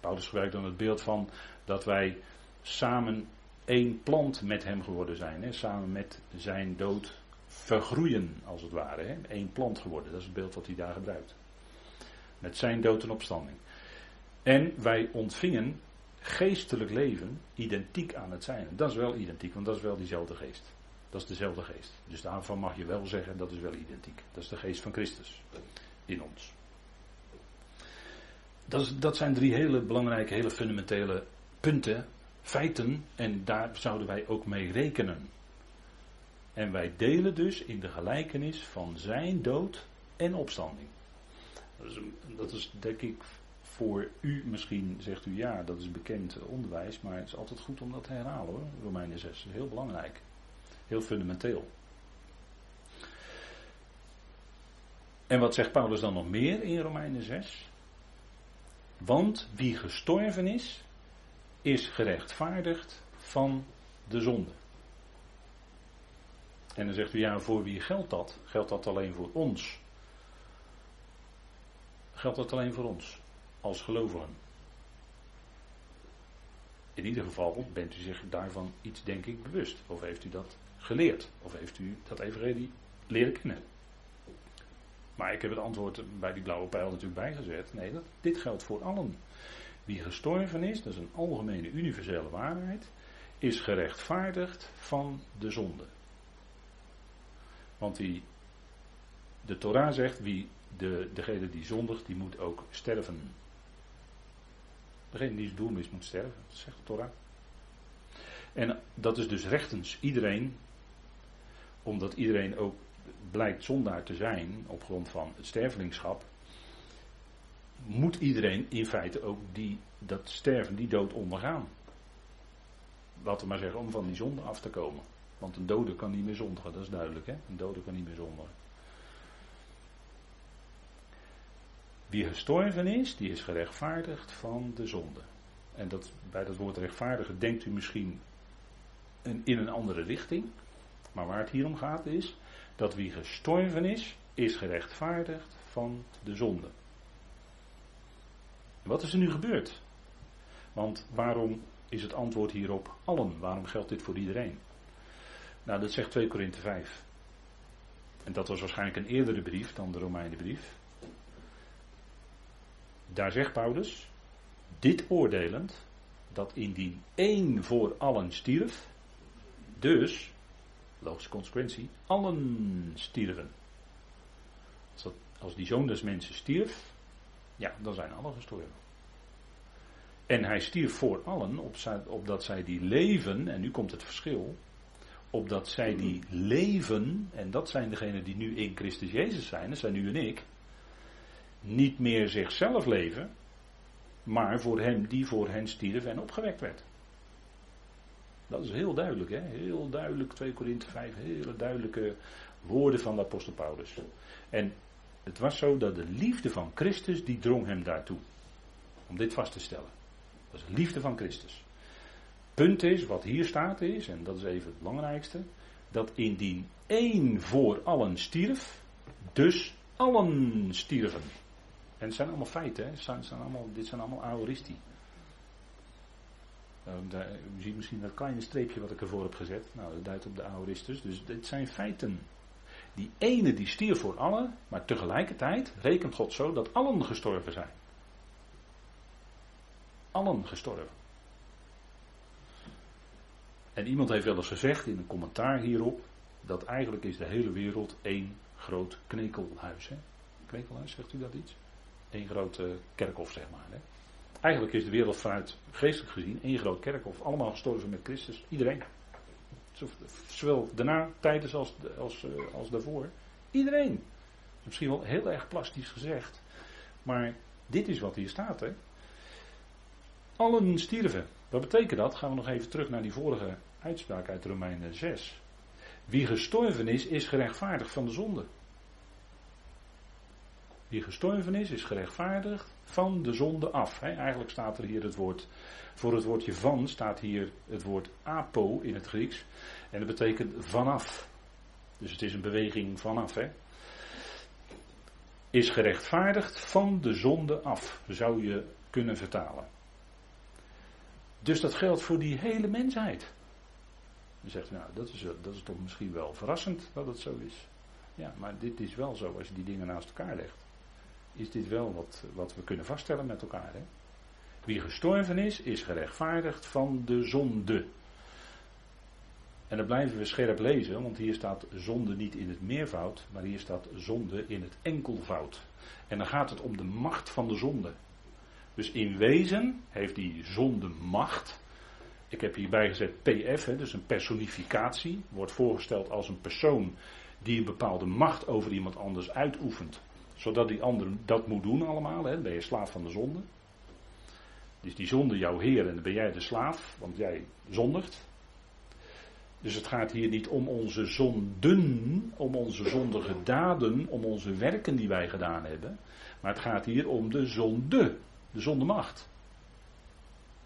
Paulus gebruikt dan het beeld van dat wij samen één plant met hem geworden zijn. Hè? Samen met zijn dood vergroeien, als het ware. Hè? Eén plant geworden, dat is het beeld wat hij daar gebruikt. Met zijn dood en opstanding. En wij ontvingen geestelijk leven identiek aan het zijn. Dat is wel identiek, want dat is wel diezelfde geest. Dat is dezelfde geest. Dus daarvan mag je wel zeggen dat is wel identiek. Dat is de geest van Christus in ons. Dat, is, dat zijn drie hele belangrijke, hele fundamentele punten, feiten, en daar zouden wij ook mee rekenen. En wij delen dus in de gelijkenis van zijn dood en opstanding. Dat is, dat is denk ik voor u misschien, zegt u ja, dat is bekend onderwijs, maar het is altijd goed om dat te herhalen hoor. Romeinen 6 is heel belangrijk. Heel fundamenteel. En wat zegt Paulus dan nog meer in Romeinen 6? Want wie gestorven is, is gerechtvaardigd van de zonde. En dan zegt u, ja, voor wie geldt dat? Geldt dat alleen voor ons? Geldt dat alleen voor ons, als gelovigen? In ieder geval bent u zich daarvan iets, denk ik, bewust. Of heeft u dat geleerd? Of heeft u dat evangelie leren kennen? Maar ik heb het antwoord bij die blauwe pijl natuurlijk bijgezet. Nee, dat, dit geldt voor allen. Wie gestorven is, dat is een algemene universele waarheid, is gerechtvaardigd van de zonde. Want die, de Torah zegt, wie de, degene die zondigt, die moet ook sterven. Degene die doel mis moet sterven, dat zegt de Torah. En dat is dus rechtens iedereen, omdat iedereen ook blijkt zondaar te zijn op grond van het stervelingschap, moet iedereen in feite ook die, dat sterven, die dood ondergaan. Laten we maar zeggen, om van die zonde af te komen. Want een dode kan niet meer zondigen, dat is duidelijk. Hè? Een dode kan niet meer zondigen. Wie gestorven is, die is gerechtvaardigd van de zonde. En dat, bij dat woord rechtvaardigen denkt u misschien een, in een andere richting. Maar waar het hier om gaat is dat wie gestorven is, is gerechtvaardigd van de zonde. Wat is er nu gebeurd? Want waarom is het antwoord hierop allen? Waarom geldt dit voor iedereen? Nou, dat zegt 2 Korinthe 5. En dat was waarschijnlijk een eerdere brief dan de Romeinenbrief. Daar zegt Paulus, dit oordelend, dat indien één voor allen stierf, dus, logische consequentie, allen stierven. Als, als die zoon des mensen stierf, ja, dan zijn allen gestorven. En hij stierf voor allen, opdat zij die leven, en nu komt het verschil, opdat zij die leven, en dat zijn degenen die nu in Christus Jezus zijn, dat zijn u en ik, niet meer zichzelf leven, maar voor hem die voor hen stierf en opgewekt werd. Dat is heel duidelijk, hè? heel duidelijk, 2 Korinthe 5, hele duidelijke woorden van de apostel Paulus. En het was zo dat de liefde van Christus, die drong hem daartoe. Om dit vast te stellen. Dat is de liefde van Christus. Punt is, wat hier staat is, en dat is even het belangrijkste, dat indien één voor allen stierf, dus allen stierven. En het zijn allemaal feiten, hè? zijn, zijn allemaal, dit zijn allemaal aoristi. Uh, u ziet misschien dat kleine streepje wat ik ervoor heb gezet. Nou, dat duidt op de aoristus. Dus dit zijn feiten. Die ene die stierf voor allen, maar tegelijkertijd rekent God zo dat allen gestorven zijn. Allen gestorven. En iemand heeft wel eens gezegd in een commentaar hierop, dat eigenlijk is de hele wereld één groot knekelhuis. Hè? Knekelhuis, zegt u dat iets? Eén groot kerkhof, zeg maar. Hè? Eigenlijk is de wereld vanuit geestelijk gezien één groot kerkhof. Allemaal gestorven met Christus. Iedereen. Zowel daarna, tijdens als, als, eh, als daarvoor. Iedereen. Misschien wel heel erg plastisch gezegd. Maar dit is wat hier staat. Hè? Allen stierven. Wat betekent dat? Gaan we nog even terug naar die vorige uitspraak uit Romeinen 6. Wie gestorven is, is gerechtvaardigd van de zonde. Wie gestorven is, is gerechtvaardigd van de zonde af. eigenlijk staat er hier het woord, voor het woordje van staat hier het woord apo in het Grieks. En dat betekent vanaf. Dus het is een beweging vanaf. He. Is gerechtvaardigd van de zonde af, zou je kunnen vertalen. Dus dat geldt voor die hele mensheid. Dan zegt nou, dat is, dat is toch misschien wel verrassend dat het zo is. Ja, maar dit is wel zo als je die dingen naast elkaar legt is dit wel wat, wat we kunnen vaststellen met elkaar. Hè? Wie gestorven is, is gerechtvaardigd van de zonde. En dan blijven we scherp lezen, want hier staat zonde niet in het meervoud, maar hier staat zonde in het enkelvoud. En dan gaat het om de macht van de zonde. Dus in wezen heeft die zonde macht. Ik heb hierbij gezet PF, hè, dus een personificatie. Wordt voorgesteld als een persoon die een bepaalde macht over iemand anders uitoefent zodat die ander dat moet doen allemaal. Hè? Ben je slaaf van de zonde. Dus die zonde jouw heer en dan ben jij de slaaf, want jij zondigt. Dus het gaat hier niet om onze zonden, om onze zondige daden, om onze werken die wij gedaan hebben. Maar het gaat hier om de zonde, de zondemacht.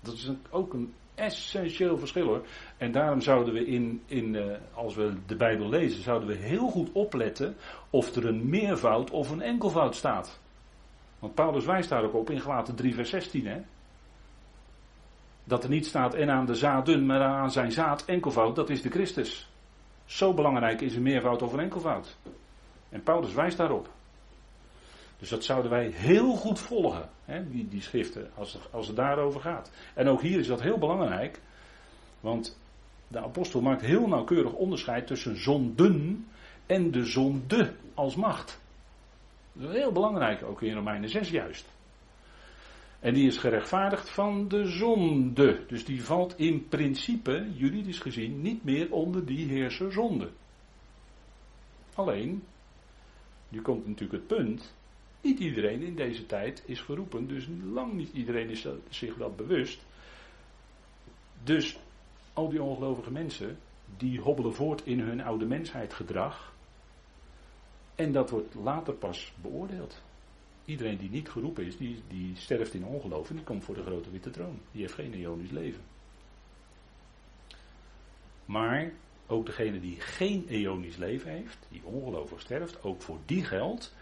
Dat is ook een essentieel verschil hoor. En daarom zouden we in, in uh, als we de Bijbel lezen, zouden we heel goed opletten of er een meervoud of een enkelvoud staat. Want Paulus wijst daar ook op in Galaten 3 vers 16 hè. Dat er niet staat en aan de zaden, maar aan zijn zaad enkelvoud, dat is de Christus. Zo belangrijk is een meervoud of een enkelvoud. En Paulus wijst daarop. Dus dat zouden wij heel goed volgen, hè, die, die schriften, als, als het daarover gaat. En ook hier is dat heel belangrijk, want de apostel maakt heel nauwkeurig onderscheid tussen zonden en de zonde als macht. Dat is heel belangrijk, ook in Romeinen 6 juist. En die is gerechtvaardigd van de zonde. Dus die valt in principe, juridisch gezien, niet meer onder die heerser zonde. Alleen, nu komt natuurlijk het punt. Niet iedereen in deze tijd is geroepen, dus lang niet iedereen is zich dat bewust. Dus al die ongelovige mensen, die hobbelen voort in hun oude mensheid gedrag. En dat wordt later pas beoordeeld. Iedereen die niet geroepen is, die, die sterft in ongeloof en die komt voor de grote witte troon. Die heeft geen eonisch leven. Maar ook degene die geen eonisch leven heeft, die ongelovig sterft, ook voor die geldt,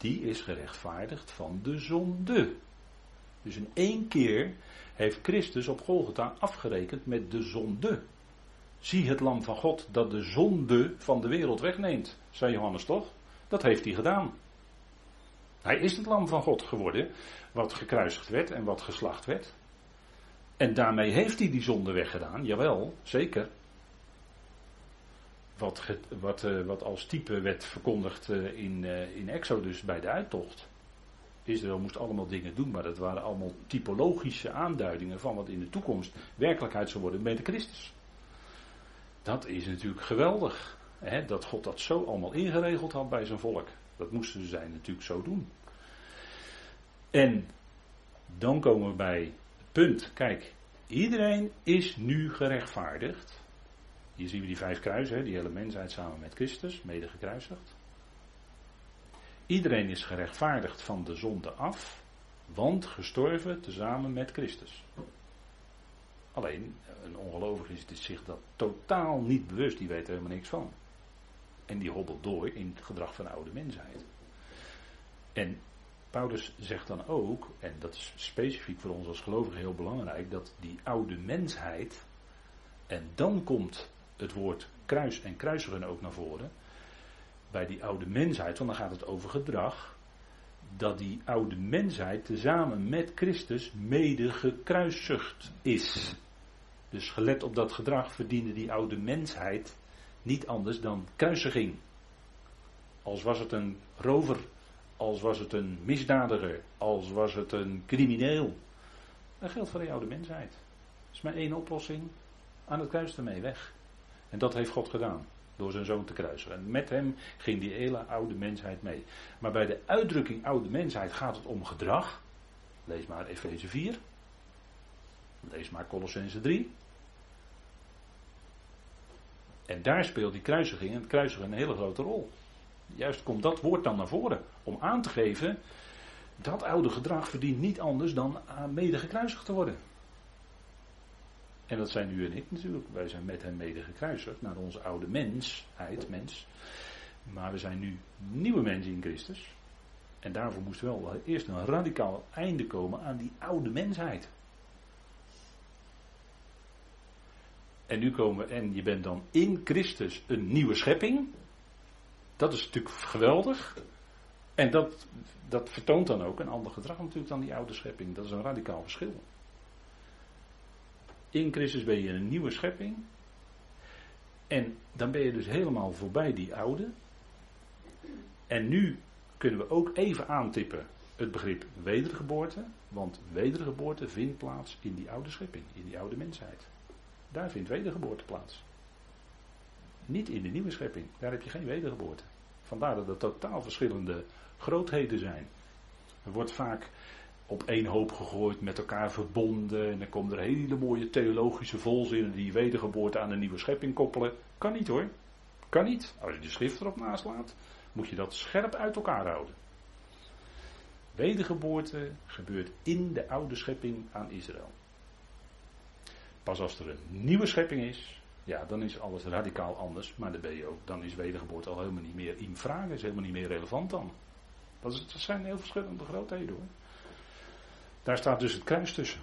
die is gerechtvaardigd van de zonde. Dus in één keer heeft Christus op Golgotha afgerekend met de zonde. Zie het lam van God dat de zonde van de wereld wegneemt, zei Johannes toch? Dat heeft hij gedaan. Hij is het lam van God geworden, wat gekruisigd werd en wat geslacht werd. En daarmee heeft hij die zonde weggedaan, jawel, zeker. Wat, wat, eh, wat als type werd verkondigd eh, in, uh, in Exodus bij de uittocht. Israël moest allemaal dingen doen, maar dat waren allemaal typologische aanduidingen van wat in de toekomst werkelijkheid zou worden met de Christus. Dat is natuurlijk geweldig, hè, dat God dat zo allemaal ingeregeld had bij zijn volk. Dat moesten zij natuurlijk zo doen. En dan komen we bij het punt, kijk, iedereen is nu gerechtvaardigd. Hier zien we die vijf kruisen, die hele mensheid samen met Christus, mede gekruisigd. Iedereen is gerechtvaardigd van de zonde af, want gestorven tezamen met Christus. Alleen, een ongelovige is zich dat totaal niet bewust, die weet er helemaal niks van. En die hobbelt door in het gedrag van de oude mensheid. En Paulus zegt dan ook, en dat is specifiek voor ons als gelovigen heel belangrijk, dat die oude mensheid, en dan komt het woord kruis en kruisigen ook naar voren, bij die oude mensheid, want dan gaat het over gedrag, dat die oude mensheid tezamen met Christus mede gekruisigd is. Dus gelet op dat gedrag verdiende die oude mensheid niet anders dan kruisiging. Als was het een rover, als was het een misdadiger, als was het een crimineel. Dat geldt voor die oude mensheid. Er is maar één oplossing. Aan het kruis ermee weg. En dat heeft God gedaan door zijn zoon te kruisen. En met hem ging die hele oude mensheid mee. Maar bij de uitdrukking oude mensheid gaat het om gedrag. Lees maar Efeze 4. Lees maar Colossense 3. En daar speelt die kruisiging en het kruisigen een hele grote rol. Juist komt dat woord dan naar voren om aan te geven dat oude gedrag verdient niet anders dan mede gekruisigd te worden. En dat zijn u en ik natuurlijk. Wij zijn met hem mede gekruisigd naar onze oude mensheid, mens. Maar we zijn nu nieuwe mensen in Christus. En daarvoor moest wel eerst een radicaal einde komen aan die oude mensheid. En nu komen we, en je bent dan in Christus een nieuwe schepping. Dat is natuurlijk geweldig. En dat, dat vertoont dan ook een ander gedrag natuurlijk dan die oude schepping. Dat is een radicaal verschil. In Christus ben je een nieuwe schepping. En dan ben je dus helemaal voorbij die oude. En nu kunnen we ook even aantippen het begrip wedergeboorte. Want wedergeboorte vindt plaats in die oude schepping, in die oude mensheid. Daar vindt wedergeboorte plaats. Niet in de nieuwe schepping, daar heb je geen wedergeboorte. Vandaar dat er totaal verschillende grootheden zijn. Er wordt vaak op één hoop gegooid, met elkaar verbonden. En dan komen er hele mooie theologische volzinnen die wedergeboorte aan een nieuwe schepping koppelen. Kan niet hoor. Kan niet. Als je de schrift erop naslaat, moet je dat scherp uit elkaar houden. Wedergeboorte gebeurt in de oude schepping aan Israël. Pas als er een nieuwe schepping is, ja, dan is alles radicaal anders. Maar dan, ben je ook, dan is wedergeboorte al helemaal niet meer in vraag, is helemaal niet meer relevant dan. Dat, dat zijn heel verschillende grootheden hoor. Daar staat dus het kruis tussen.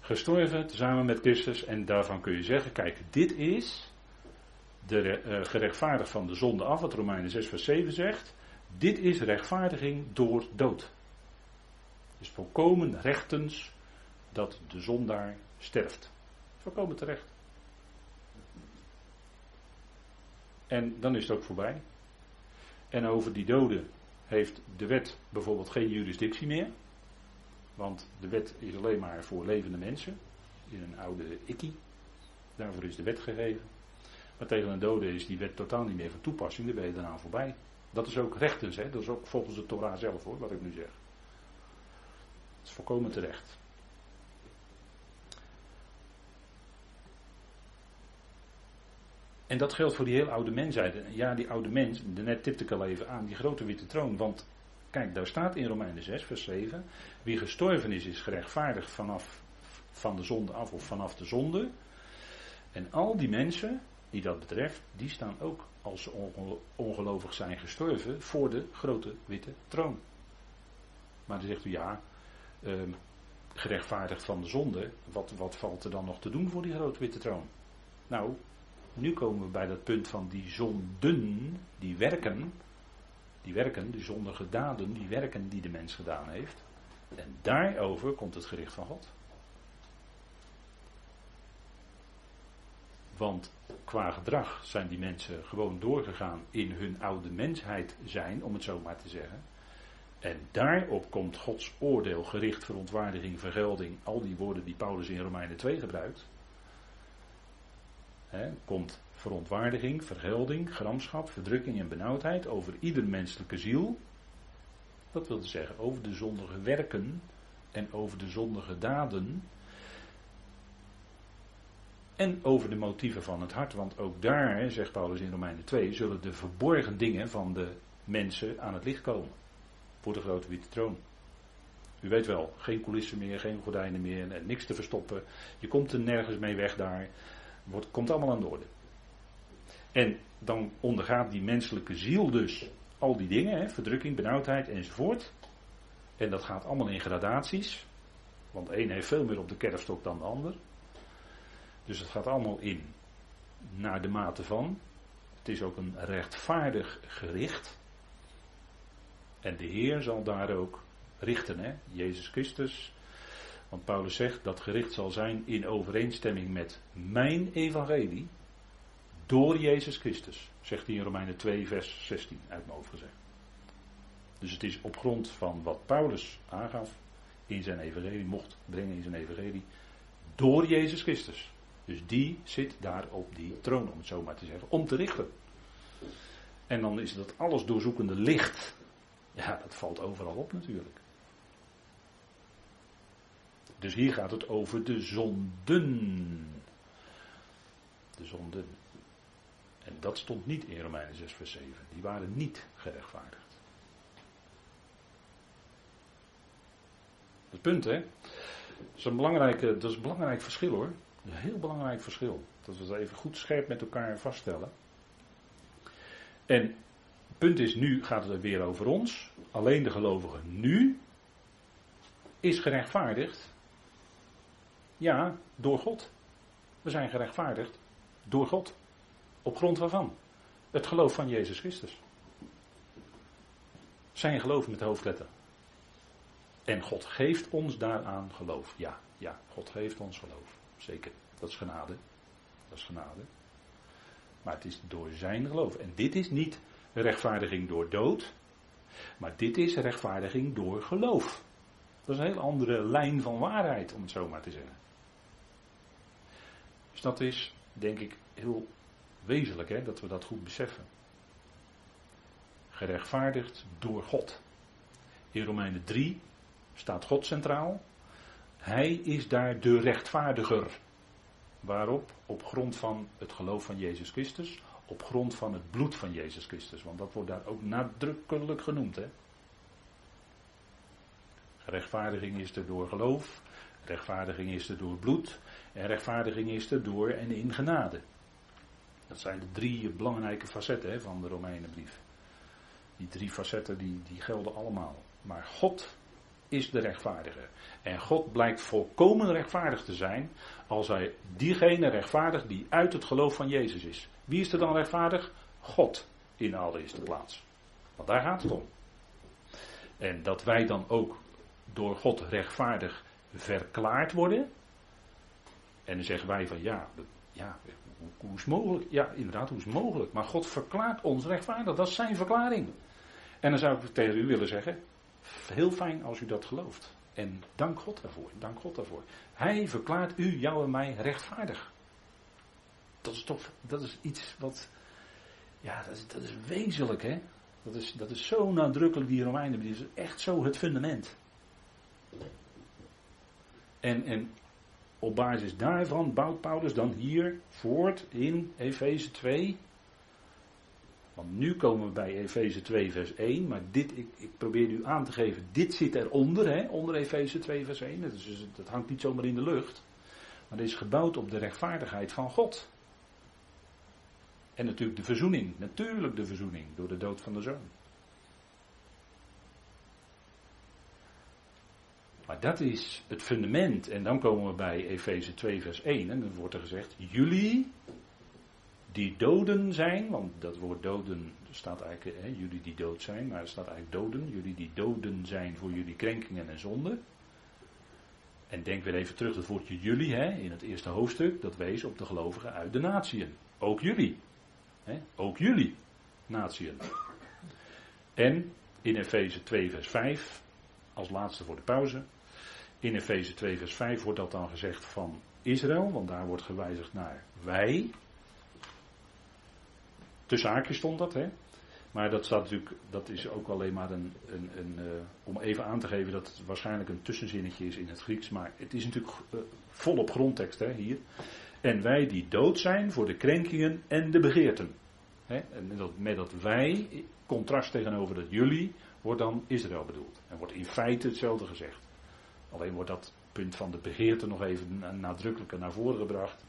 Gestorven samen met Christus en daarvan kun je zeggen, kijk, dit is de uh, gerechtvaardigd van de zonde af, wat Romeinen 6 vers 7 zegt. Dit is rechtvaardiging door dood. Dus volkomen rechtens dat de zondaar sterft. Voorkomen terecht. En dan is het ook voorbij. En over die doden heeft de wet bijvoorbeeld geen jurisdictie meer. Want de wet is alleen maar voor levende mensen. In een oude ikkie. Daarvoor is de wet gegeven. Maar tegen een dode is die wet totaal niet meer van toepassing. Daar ben je daarna voorbij. Dat is ook rechtens. Hè? Dat is ook volgens de Torah zelf hoor, wat ik nu zeg. Dat is volkomen terecht. En dat geldt voor die heel oude mensheid. Ja, die oude mens, net tipte ik al even aan, die grote witte troon. Want kijk, daar staat in Romeinen 6, vers 7. Wie gestorven is, is gerechtvaardigd vanaf van de zonde af of vanaf de zonde. En al die mensen die dat betreft, die staan ook als ze ongelovig zijn gestorven voor de grote witte troon. Maar dan zegt u ja, ehm, gerechtvaardigd van de zonde, wat, wat valt er dan nog te doen voor die grote witte troon? Nou, nu komen we bij dat punt van die zonden, die werken, die werken, die zondige daden, die werken die de mens gedaan heeft. En daarover komt het gericht van God. Want qua gedrag zijn die mensen gewoon doorgegaan in hun oude mensheid zijn, om het zo maar te zeggen. En daarop komt Gods oordeel, gericht, verontwaardiging, vergelding, al die woorden die Paulus in Romeinen 2 gebruikt komt verontwaardiging, vergelding, gramschap, verdrukking en benauwdheid over ieder menselijke ziel. Dat wil zeggen over de zondige werken en over de zondige daden. En over de motieven van het hart. Want ook daar, zegt Paulus in Romeinen 2, zullen de verborgen dingen van de mensen aan het licht komen. Voor de grote witte troon. U weet wel, geen coulissen meer, geen gordijnen meer, niks te verstoppen. Je komt er nergens mee weg daar. Wordt, komt allemaal aan de orde. En dan ondergaat die menselijke ziel dus al die dingen, hè, verdrukking, benauwdheid enzovoort. En dat gaat allemaal in gradaties. Want de een heeft veel meer op de kerfstok dan de ander. Dus het gaat allemaal in naar de mate van. Het is ook een rechtvaardig gericht. En de Heer zal daar ook richten. Hè? Jezus Christus want Paulus zegt dat gericht zal zijn in overeenstemming met mijn evangelie door Jezus Christus. Zegt hij in Romeinen 2, vers 16 uit mijn hoofd gezegd. Dus het is op grond van wat Paulus aangaf in zijn evangelie, mocht brengen in zijn evangelie, door Jezus Christus. Dus die zit daar op die troon, om het zo maar te zeggen, om te richten. En dan is dat alles doorzoekende licht. Ja, dat valt overal op natuurlijk. Dus hier gaat het over de zonden. De zonden. En dat stond niet in Romeinen 6, vers 7. Die waren niet gerechtvaardigd. Het punt, hè? Dat is een, belangrijke, dat is een belangrijk verschil hoor. Een heel belangrijk verschil. Dat we dat even goed scherp met elkaar vaststellen. En het punt is, nu gaat het weer over ons. Alleen de gelovige nu is gerechtvaardigd ja, door God. We zijn gerechtvaardigd door God. Op grond waarvan? Het geloof van Jezus Christus. Zijn geloof met de hoofdletter. En God geeft ons daaraan geloof. Ja, ja, God geeft ons geloof. Zeker. Dat is genade. Dat is genade. Maar het is door zijn geloof. En dit is niet rechtvaardiging door dood. Maar dit is rechtvaardiging door geloof. Dat is een heel andere lijn van waarheid, om het zo maar te zeggen. Dus dat is, denk ik, heel wezenlijk hè, dat we dat goed beseffen. Gerechtvaardigd door God. In Romeinen 3 staat God centraal. Hij is daar de rechtvaardiger. Waarop? Op grond van het geloof van Jezus Christus. Op grond van het bloed van Jezus Christus. Want dat wordt daar ook nadrukkelijk genoemd. Hè? Rechtvaardiging is er door geloof. Rechtvaardiging is er door bloed. En rechtvaardiging is er door en in genade. Dat zijn de drie belangrijke facetten hè, van de Romeinenbrief. Die drie facetten die, die gelden allemaal. Maar God is de rechtvaardige. En God blijkt volkomen rechtvaardig te zijn als hij diegene rechtvaardigt die uit het geloof van Jezus is. Wie is er dan rechtvaardig? God in de allereerste plaats. Want daar gaat het om. En dat wij dan ook door God rechtvaardig verklaard worden. En dan zeggen wij van ja, ja hoe, hoe is mogelijk? Ja, inderdaad, hoe is het mogelijk? Maar God verklaart ons rechtvaardig, dat is zijn verklaring. En dan zou ik tegen u willen zeggen, heel fijn als u dat gelooft. En dank God daarvoor, dank God daarvoor. Hij verklaart u, jou en mij rechtvaardig. Dat is toch, dat is iets wat, ja, dat is, dat is wezenlijk hè. Dat is, dat is zo nadrukkelijk, die Romeinen, die is echt zo het fundament. En, en op basis daarvan bouwt Paulus dan hier voort in Efeze 2. Want nu komen we bij Efeze 2 vers 1, maar dit, ik, ik probeer u aan te geven, dit zit eronder, hè, onder Efeze 2 vers 1. Dat, is, dat hangt niet zomaar in de lucht. Maar dit is gebouwd op de rechtvaardigheid van God. En natuurlijk de verzoening, natuurlijk de verzoening door de dood van de zoon. Maar dat is het fundament. En dan komen we bij Efeze 2, vers 1. En dan wordt er gezegd: Jullie die doden zijn, want dat woord doden staat eigenlijk, hè, jullie die dood zijn, maar er staat eigenlijk doden. Jullie die doden zijn voor jullie krenkingen en zonden. En denk weer even terug, het woordje jullie hè, in het eerste hoofdstuk, dat wees op de gelovigen uit de natieën. Ook jullie. Hè, ook jullie, natieën. En in Efeze 2, vers 5, als laatste voor de pauze. In Efeze 2, vers 5 wordt dat dan gezegd van Israël, want daar wordt gewijzigd naar wij. Tussen haakjes stond dat, hè? Maar dat staat natuurlijk, dat is ook alleen maar een, een, een uh, om even aan te geven dat het waarschijnlijk een tussenzinnetje is in het Grieks, maar het is natuurlijk uh, volop grondtekst hè, hier. En wij die dood zijn voor de krenkingen en de begeerten. Hè? En met dat wij, contrast tegenover dat jullie, wordt dan Israël bedoeld. En wordt in feite hetzelfde gezegd. Alleen wordt dat punt van de begeerte nog even nadrukkelijker naar voren gebracht.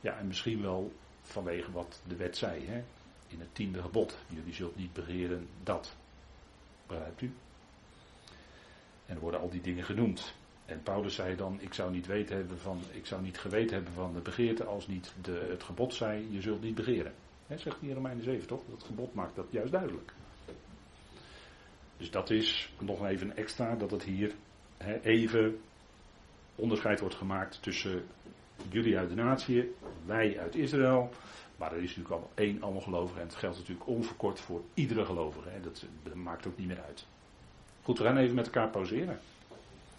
Ja, en misschien wel vanwege wat de wet zei, hè? in het tiende gebod. Jullie zult niet begeren dat. Begrijpt u? En er worden al die dingen genoemd. En Paulus zei dan, ik zou niet weten hebben van, ik zou niet geweten hebben van de begeerte als niet de, het gebod zei, je zult niet begeren. He, zegt hier Romeinen 7 toch? Dat gebod maakt dat juist duidelijk. Dus dat is nog even extra dat het hier even onderscheid wordt gemaakt tussen jullie uit de natie, wij uit Israël. Maar er is natuurlijk al één allemaal gelovige en het geldt natuurlijk onverkort voor iedere gelovige. Dat, dat maakt ook niet meer uit. Goed, we gaan even met elkaar pauzeren.